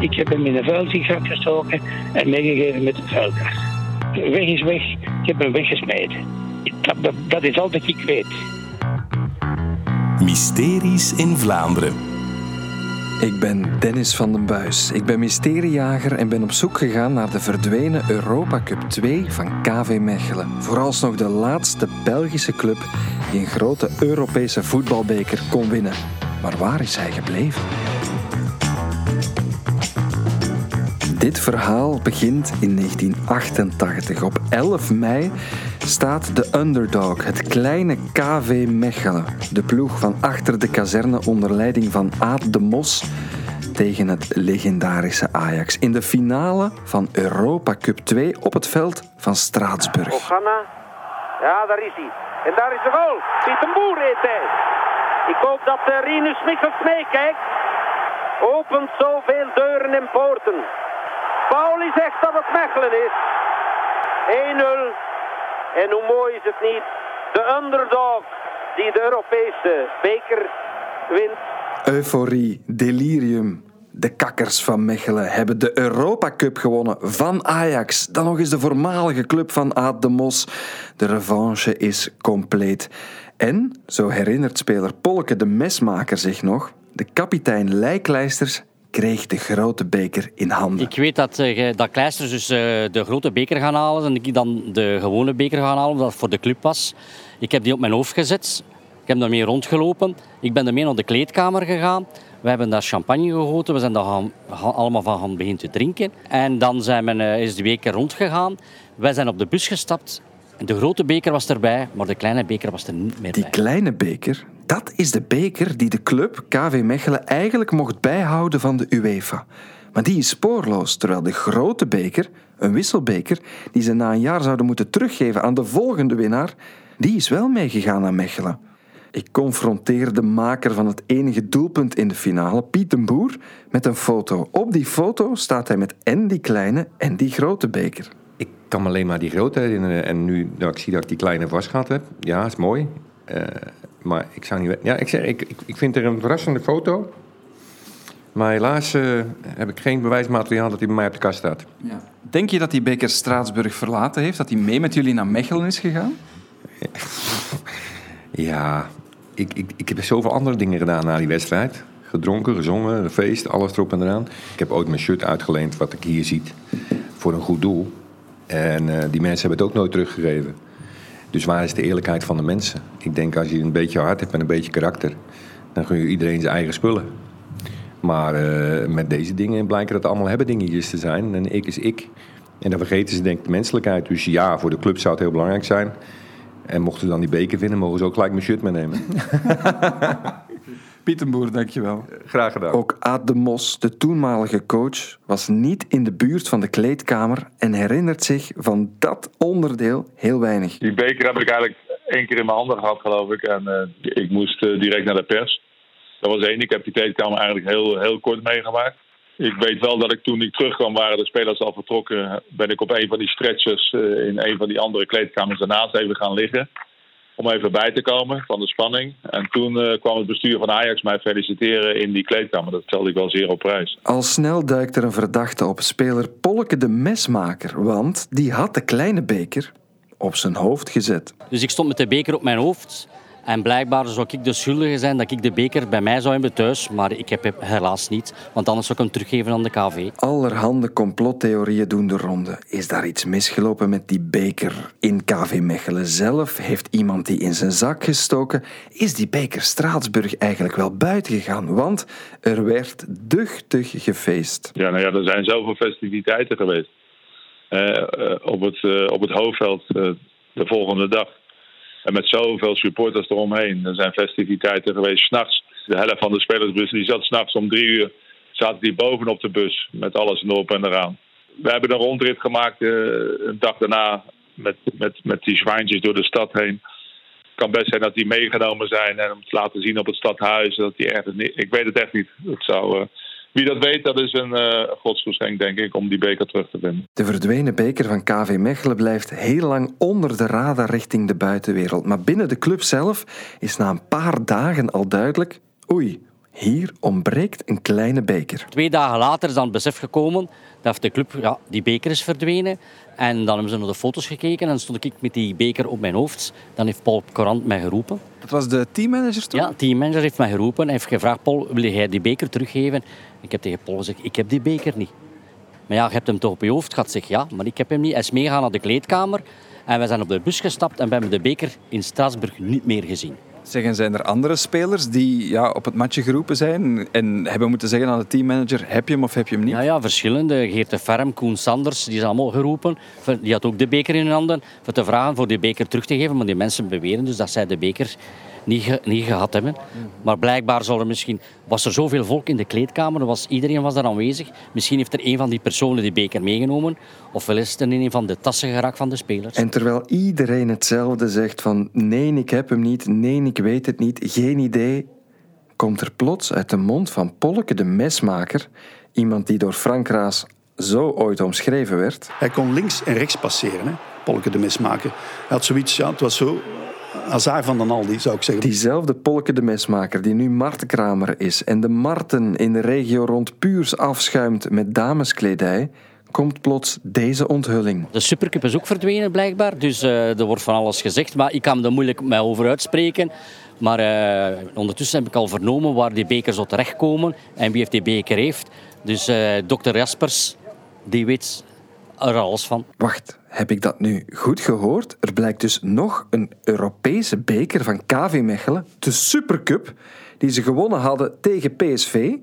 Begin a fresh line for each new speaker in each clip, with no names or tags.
Ik heb hem in een vuilzak gestoken en meegegeven met een vuilkast. Weg is weg. Ik heb hem weggesmeden. Dat, dat, dat is al dat ik weet.
Mysteries in Vlaanderen.
Ik ben Dennis van den Buis. Ik ben mysteriejager en ben op zoek gegaan naar de verdwenen Europa Cup 2 van KV Mechelen. Vooralsnog de laatste Belgische club die een grote Europese voetbalbeker kon winnen. Maar waar is hij gebleven? Dit verhaal begint in 1988. Op 11 mei staat de underdog, het kleine KV Mechelen. De ploeg van achter de kazerne onder leiding van Aad de Mos tegen het legendarische Ajax in de finale van Europa Cup 2 op het veld van Straatsburg.
Ja, daar is hij. En daar is de goal. Piet een boer hij. Ik hoop dat uh, Rinus Michels meekijkt. Opent zoveel deuren en poorten. Pauli zegt dat het Mechelen is. 1-0. En hoe mooi is het niet? De underdog die de Europese beker wint.
Euforie, delirium. De kakkers van Mechelen hebben de Europa Cup gewonnen van Ajax. Dan nog eens de voormalige club van Aad de Mos. De revanche is compleet. En, zo herinnert speler Polke de mesmaker zich nog, de kapitein Lijklijsters kreeg de grote beker in handen.
Ik weet dat, uh, dat Kleisters dus uh, de grote beker gaan halen en ik dan de gewone beker gaan halen, omdat het voor de club was. Ik heb die op mijn hoofd gezet. Ik heb daarmee rondgelopen. Ik ben ermee naar de kleedkamer gegaan. We hebben daar champagne gegoten. We zijn daar gaan, allemaal van gaan beginnen te drinken. En dan zijn we, uh, is de beker rondgegaan. Wij zijn op de bus gestapt. De grote beker was erbij, maar de kleine beker was er niet meer
Die
bij.
kleine beker, dat is de beker die de club KV Mechelen eigenlijk mocht bijhouden van de UEFA. Maar die is spoorloos, terwijl de grote beker, een wisselbeker, die ze na een jaar zouden moeten teruggeven aan de volgende winnaar, die is wel meegegaan naar Mechelen. Ik confronteer de maker van het enige doelpunt in de finale, Piet den Boer, met een foto. Op die foto staat hij met en die kleine en die grote beker.
Ik kan me alleen maar die grote herinneren. En nu ik zie dat ik die kleine vastgehad heb, ja, is mooi. Uh, maar ik zou niet. Ja, ik, zeg, ik, ik, ik vind er een verrassende foto. Maar helaas uh, heb ik geen bewijsmateriaal dat hij bij mij op de kast staat.
Ja. Denk je dat die beker Straatsburg verlaten heeft? Dat hij mee met jullie naar Mechelen is gegaan?
Ja, ik, ik, ik heb zoveel andere dingen gedaan na die wedstrijd. Gedronken, gezongen, een feest, alles erop en eraan. Ik heb ooit mijn shirt uitgeleend, wat ik hier ziet, voor een goed doel. En uh, die mensen hebben het ook nooit teruggegeven. Dus waar is de eerlijkheid van de mensen? Ik denk als je een beetje hart hebt en een beetje karakter, dan gun je iedereen zijn eigen spullen. Maar uh, met deze dingen blijken dat allemaal hebben dingetjes te zijn. En ik is ik. En dan vergeten ze denk ik de menselijkheid. Dus ja, voor de club zou het heel belangrijk zijn. En mochten ze dan die beker winnen, mogen ze ook gelijk mijn shirt meenemen.
Pietenboer, dankjewel.
Graag gedaan.
Ook Aad de Mos, de toenmalige coach, was niet in de buurt van de kleedkamer en herinnert zich van dat onderdeel heel weinig.
Die beker heb ik eigenlijk één keer in mijn handen gehad, geloof ik. En uh, ik moest uh, direct naar de pers. Dat was één. Ik heb die kleedkamer eigenlijk heel, heel kort meegemaakt. Ik weet wel dat ik toen ik terugkwam, waren de spelers al vertrokken. Ben ik op een van die stretchers uh, in een van die andere kleedkamers daarnaast even gaan liggen om even bij te komen van de spanning. En toen uh, kwam het bestuur van Ajax mij feliciteren in die kleedkamer. Dat stelde ik wel zeer op prijs.
Al snel duikt er een verdachte op, speler Polke de Mesmaker. Want die had de kleine beker op zijn hoofd gezet.
Dus ik stond met de beker op mijn hoofd. En blijkbaar zou ik de schuldige zijn dat ik de beker bij mij zou hebben thuis. Maar ik heb hem helaas niet, want anders zou ik hem teruggeven aan de KV.
Allerhande complottheorieën doen de ronde. Is daar iets misgelopen met die beker in KV Mechelen zelf? Heeft iemand die in zijn zak gestoken? Is die beker Straatsburg eigenlijk wel buiten gegaan? Want er werd duchtig gefeest.
Ja, nou ja, er zijn zoveel festiviteiten geweest. Uh, uh, op, het, uh, op het hoofdveld de volgende dag. En met zoveel supporters eromheen. Er zijn festiviteiten geweest s'nachts. De helft van de spelersbus die zat s'nachts om drie uur. Zaten die bovenop de bus met alles erop en eraan. We hebben een rondrit gemaakt uh, een dag daarna met, met, met die zwaantjes door de stad heen. Het kan best zijn dat die meegenomen zijn en om te laten zien op het stadhuis. Dat die ergens niet, ik weet het echt niet. Het zou, uh, wie dat weet, dat is een uh, godsgeschenk, denk ik, om die beker terug te vinden.
De verdwenen beker van KV Mechelen blijft heel lang onder de radar richting de buitenwereld. Maar binnen de club zelf is na een paar dagen al duidelijk... Oei, Hier ontbreekt een kleine beker.
Twee dagen later is dan het besef gekomen dat de club, ja, die beker is verdwenen. En dan hebben ze naar de foto's gekeken en stond ik met die beker op mijn hoofd. Dan heeft Paul Corant mij geroepen.
Dat was de teammanager toen?
Ja, de teammanager heeft mij geroepen en heeft gevraagd, Paul, wil jij die beker teruggeven? Ik heb tegen Paul gezegd, ik heb die beker niet. Maar ja, je hebt hem toch op je hoofd gehad? Zeg ja, maar ik heb hem niet. Hij is meegegaan naar de kleedkamer en we zijn op de bus gestapt en we hebben de beker in Straatsburg niet meer gezien.
Zeggen, zijn er andere spelers die ja, op het matje geroepen zijn en hebben moeten zeggen aan de teammanager, heb je hem of heb je hem niet?
Ja, ja verschillende. Geert de Ferm, Koen Sanders, die zijn allemaal geroepen. Die had ook de beker in hun handen voor te vragen voor die beker terug te geven. Maar die mensen beweren dus dat zij de beker niet, ge, niet gehad hebben. Maar blijkbaar zal er misschien, was er zoveel volk in de kleedkamer, was, iedereen was daar aanwezig. Misschien heeft er een van die personen die beker meegenomen. Ofwel is het in een van de tassen geraakt van de spelers.
En terwijl iedereen hetzelfde zegt van nee, ik heb hem niet, nee, ik weet het niet, geen idee, komt er plots uit de mond van Polke de mesmaker, iemand die door Frank Raas zo ooit omschreven werd.
Hij kon links en rechts passeren, hè? Polke de mesmaker. Hij had zoiets, ja, het was zo Azar van den Aldi, zou ik zeggen.
Diezelfde Polke de mesmaker die nu martenkramer is en de marten in de regio rond Puurs afschuimt met dameskledij, komt plots deze onthulling.
De Supercup is ook verdwenen blijkbaar, dus uh, er wordt van alles gezegd, maar ik kan er moeilijk mij over uitspreken. Maar uh, ondertussen heb ik al vernomen waar die bekers zo terechtkomen en wie heeft die beker heeft. Dus uh, dokter Jaspers, die weet van.
Wacht, heb ik dat nu goed gehoord? Er blijkt dus nog een Europese beker van KV Mechelen, de Supercup, die ze gewonnen hadden tegen PSV.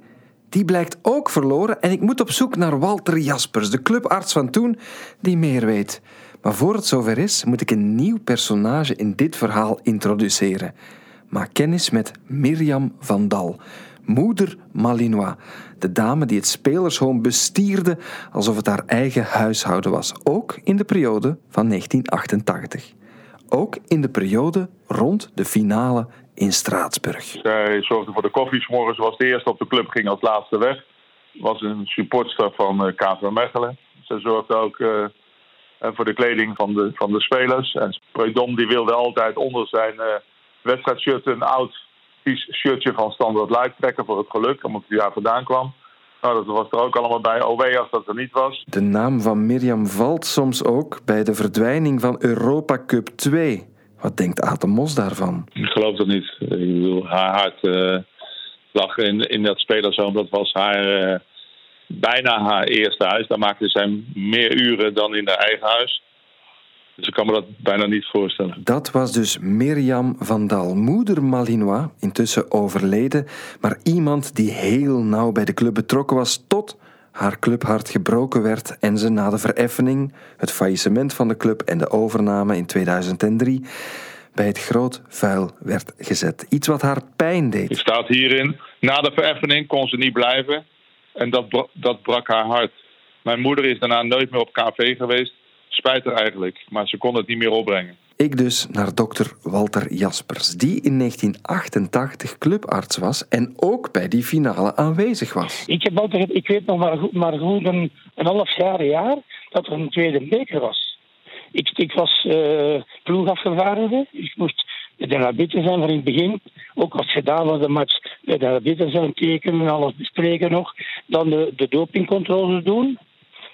Die blijkt ook verloren en ik moet op zoek naar Walter Jaspers, de clubarts van toen, die meer weet. Maar voor het zover is, moet ik een nieuw personage in dit verhaal introduceren. Maak kennis met Mirjam van Dal, moeder Malinois, de dame die het spelershome bestierde alsof het haar eigen huishouden was, ook in de periode van 1988. Ook in de periode rond de finale in Straatsburg.
Zij zorgde voor de koffies morgens, was de eerste op de club, ging als laatste weg. Was een supportster van eh, KV Mechelen. Ze zorgde ook uh, voor de kleding van de, van de spelers. En Preudom die wilde altijd onder zijn uh, wedstrijdshirt een oud shirtje van Standard Light trekken voor het geluk, omdat hij daar vandaan kwam. Nou, dat was er ook allemaal bij. OW als dat er niet was.
De naam van Mirjam valt soms ook bij de verdwijning van Europa Cup 2. Wat denkt Aten Mos daarvan?
Ik geloof dat niet. Ik bedoel, haar hart uh, lag in, in dat spelerzoon. Dat was haar, uh, bijna haar eerste huis. Daar maakte zij meer uren dan in haar eigen huis. Dus ik kan me dat bijna niet voorstellen.
Dat was dus Mirjam van Dal, moeder Malinois, intussen overleden, maar iemand die heel nauw bij de club betrokken was tot haar clubhart gebroken werd en ze na de vereffening, het faillissement van de club en de overname in 2003 bij het groot vuil werd gezet. Iets wat haar pijn deed.
Het staat hierin, na de vereffening kon ze niet blijven en dat, dat brak haar hart. Mijn moeder is daarna nooit meer op KV geweest spijt er eigenlijk, maar ze kon het niet meer opbrengen.
Ik dus naar dokter Walter Jaspers, die in 1988 clubarts was en ook bij die finale aanwezig was.
Ik, heb altijd, ik weet nog maar, maar goed een, een half jaar, een jaar dat er een tweede beker was. Ik, ik was uh, ploegafgevaardigde. Ik moest de arbiter zijn van in het begin. Ook als gedaan was de match, de arbiter zijn tekenen en alles bespreken nog. Dan de, de dopingcontrole doen.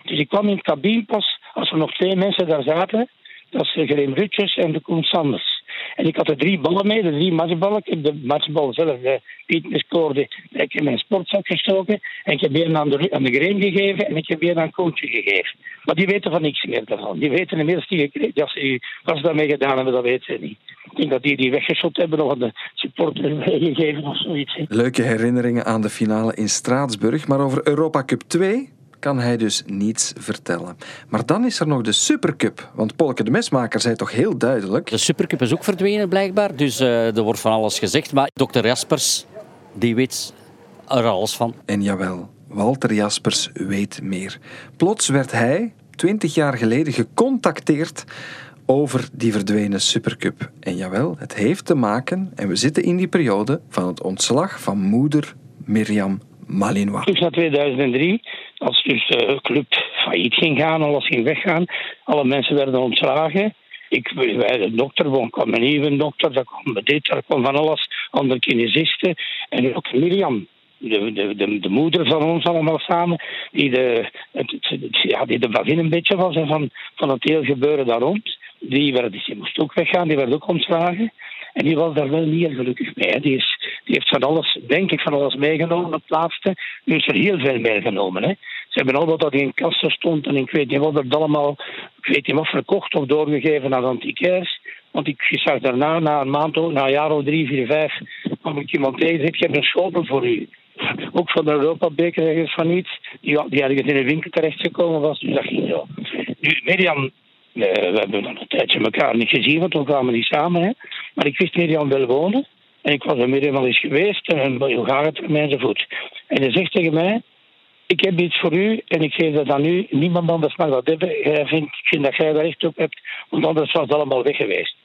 Dus ik kwam in het cabine pas als er nog twee mensen daar zaten. Dat is Graham Rutjes en de Koen Sanders. En ik had er drie ballen mee, de drie matchballen. Ik heb de matchbal zelf, de Piet scoorde, ik heb mijn sportzak gestoken. En ik heb een aan de, aan de Graham gegeven en ik heb een aan Koontje gegeven. Maar die weten van niks meer daarvan. Die weten inmiddels die dat ze, wat ze daarmee gedaan hebben, dat weten ze niet. Ik denk dat die die weggeschot hebben of aan de supporter gegeven of zoiets.
Leuke herinneringen aan de finale in Straatsburg. Maar over Europa Cup 2 kan hij dus niets vertellen. Maar dan is er nog de Supercup. Want Polke de Mesmaker zei toch heel duidelijk...
De Supercup is ook verdwenen blijkbaar. Dus uh, er wordt van alles gezegd. Maar dokter Jaspers, die weet er alles van.
En jawel, Walter Jaspers weet meer. Plots werd hij, twintig jaar geleden, gecontacteerd over die verdwenen Supercup. En jawel, het heeft te maken, en we zitten in die periode, van het ontslag van moeder Mirjam Malinois.
Dus na 2003 als dus de club failliet ging gaan, alles ging weggaan, alle mensen werden ontslagen. Ik, wij, de dokter, er kwam een nieuwe dokter, kwam dit, daar kwam van alles, andere kinesisten. En ook Mirjam, de, de, de, de, moeder van ons allemaal samen, die de, het, ja, die een beetje was van, van het hele gebeuren daar rond. Die, werd, die moest ook weggaan, die werd ook ontslagen. En die was daar wel niet heel gelukkig mee. Die, heeft van alles, denk ik, van alles meegenomen, het laatste. Nu is er heel veel meegenomen. Hè. Ze hebben al wat dat in kassen stond en ik weet niet wat het allemaal, ik weet niet wat verkocht of doorgegeven aan antiquairs. Want ik zag daarna, na een maand, na een jaar of drie, vier, vijf, kwam ik iemand tegen ik heb een schotel voor u. Ook van de Europa-beker van iets, die, die ergens in een winkel terechtgekomen was. Dus dat ging zo. Nu, Mirjam, we hebben dan een tijdje elkaar niet gezien, want we kwamen niet samen. Hè. Maar ik wist Mirjam wel wonen. En ik was er Mirjam al eens geweest en hoe gaat het met enzovoort. En hij zegt tegen mij, ik heb iets voor u en ik geef dat aan u. Niemand anders mag dat hebben. Hij ik vind dat jij daar recht op hebt, want anders was het allemaal weg geweest.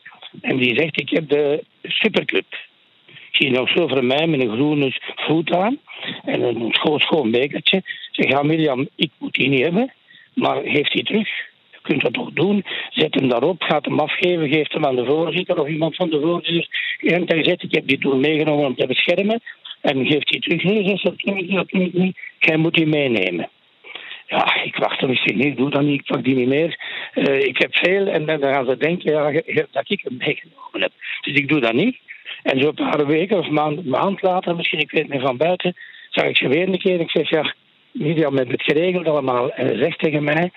En die zegt, ik heb de Supercup. Ik zie nog zo voor mij met een groene voet aan en een schoon, schoon bekertje. Zeg, ja Mirjam, ik moet die niet hebben, maar geeft die terug. Kunt dat toch doen. Zet hem daarop, gaat hem afgeven, geeft hem aan de voorzitter of iemand van de voorzitter. En hij zegt, ik heb die toen meegenomen om te beschermen. En geeft hij terug. Nee, zegt dat kan ik, dat kan niet. Jij moet die meenemen. Ja, ik wacht er misschien niet, doe dat niet, ik pak die niet meer. Uh, ik heb veel en dan gaan ze denken ja, dat ik hem meegenomen heb. Dus ik doe dat niet. En zo een paar weken of maand, maand later, misschien, ik weet niet van buiten, zag ik ze weer een keer. Ik zeg, ja, Miriam heeft het geregeld allemaal. En ze zegt tegen mij,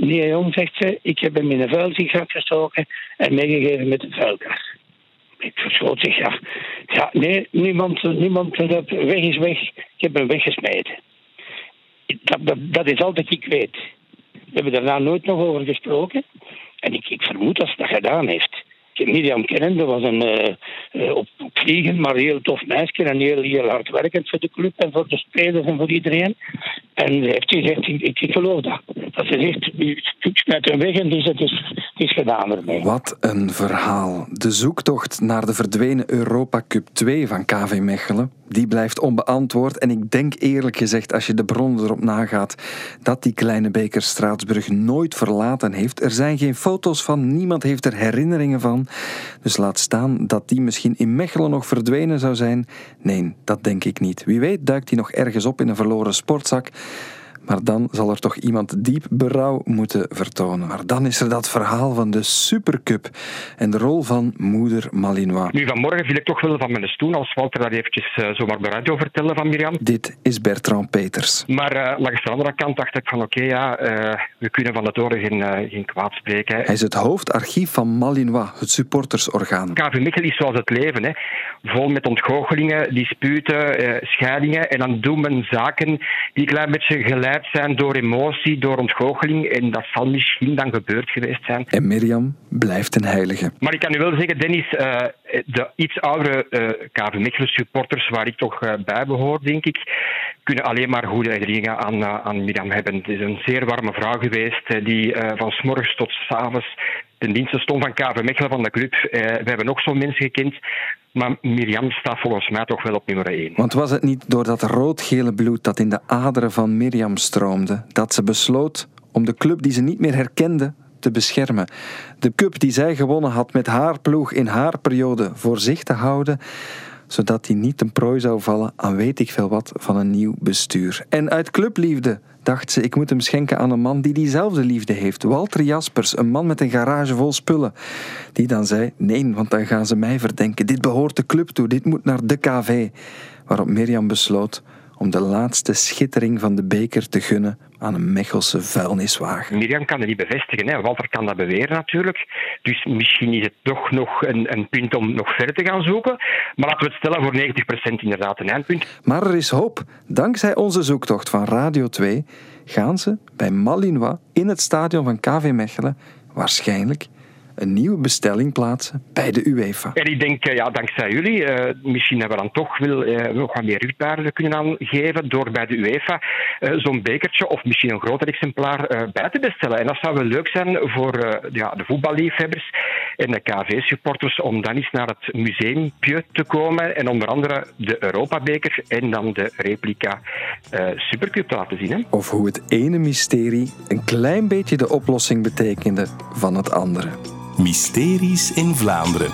nee jong, zegt ze, ik heb hem in een vuilzak gestoken en meegegeven met de vuilkar. Ik verschoot zich, ja. Ja, nee, niemand, niemand dat weg is weg. Ik heb hem weggesmeten. Dat, dat, is al dat ik weet. We hebben daarna nooit nog over gesproken. En ik, ik vermoed dat ze dat gedaan heeft. Mirjam dat was een uh, op, op, vliegen, maar heel tof meisje en heel, heel hard werkend voor de club en voor de spelers en voor iedereen. En heeft gezegd, ik, ik, geloof dat. Dat ze zegt, ik smijt hem weg en die is, het is, is gedaan ermee.
Wat een verhaal. De zoektocht naar de verdwenen Europa Cup 2 van KV Mechelen die blijft onbeantwoord. En ik denk eerlijk gezegd, als je de bronnen erop nagaat, dat die kleine beker Straatsburg nooit verlaten heeft. Er zijn geen foto's van, niemand heeft er herinneringen van. Dus laat staan dat die misschien in Mechelen nog verdwenen zou zijn. Nee, dat denk ik niet. Wie weet duikt die nog ergens op in een verloren sportzak. Maar dan zal er toch iemand diep berouw moeten vertonen. Maar dan is er dat verhaal van de Supercup en de rol van moeder Malinois.
Nu, vanmorgen viel ik toch wel van mijn stoel als Walter dat eventjes uh, zomaar de radio vertelde van Mirjam.
Dit is Bertrand Peters.
Maar uh, langs de andere kant dacht ik van oké, ja, uh, we kunnen van het oren geen, geen kwaad spreken.
Hij is het hoofdarchief van Malinois, het supportersorgaan.
KV Michel is zoals het leven, hè. vol met ontgoochelingen, disputen, scheidingen. En dan doen men zaken die een klein beetje zijn door emotie, door ontgoocheling. En dat zal misschien dan gebeurd geweest zijn.
En Mirjam blijft een heilige.
Maar ik kan u wel zeggen, Dennis, uh, de iets oudere uh, eh, KV Mechelen supporters, waar ik toch uh, bij behoor, denk ik, kunnen alleen maar goede herinneringen aan, aan Mirjam hebben. Het is een zeer warme vrouw geweest, die van s morgens tot s avonds ten dienste stond van KV Mechelen, van de club. we hebben ook zo'n mensen gekend maar Mirjam staat volgens mij toch wel op nummer 1.
Want was het niet door dat rood-gele bloed dat in de aderen van Mirjam stroomde, dat ze besloot om de club die ze niet meer herkende te beschermen? De cup die zij gewonnen had met haar ploeg in haar periode voor zich te houden, zodat die niet een prooi zou vallen aan weet ik veel wat van een nieuw bestuur. En uit clubliefde dacht ze, ik moet hem schenken aan een man die diezelfde liefde heeft. Walter Jaspers, een man met een garage vol spullen. Die dan zei, nee, want dan gaan ze mij verdenken. Dit behoort de club toe, dit moet naar de KV. Waarop Mirjam besloot om de laatste schittering van de beker te gunnen aan een Mechelse vuilniswagen.
Mirjam kan het niet bevestigen, hè. Walter kan dat beweren natuurlijk. Dus misschien is het toch nog een, een punt om nog verder te gaan zoeken. Maar laten we het stellen voor 90% inderdaad een eindpunt.
Maar er is hoop. Dankzij onze zoektocht van Radio 2 gaan ze bij Malinois in het stadion van KV Mechelen waarschijnlijk een nieuwe bestelling plaatsen bij de UEFA.
En ik denk, eh, ja, dankzij jullie, uh, misschien hebben we dan toch wel uh, nog wat meer rugbaarden kunnen aangeven door bij de UEFA uh, zo'n bekertje of misschien een groter exemplaar bij te bestellen. En dat zou wel leuk zijn voor ja, de voetballiefhebbers en de KV-supporters om dan eens naar het museumpje te komen en onder andere de Europa-beker en dan de replica Supercup te laten zien. Hè?
Of hoe het ene mysterie een klein beetje de oplossing betekende van het andere.
Mysteries in Vlaanderen.